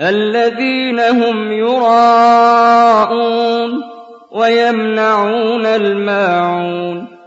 الذين هم يراءون ويمنعون الماعون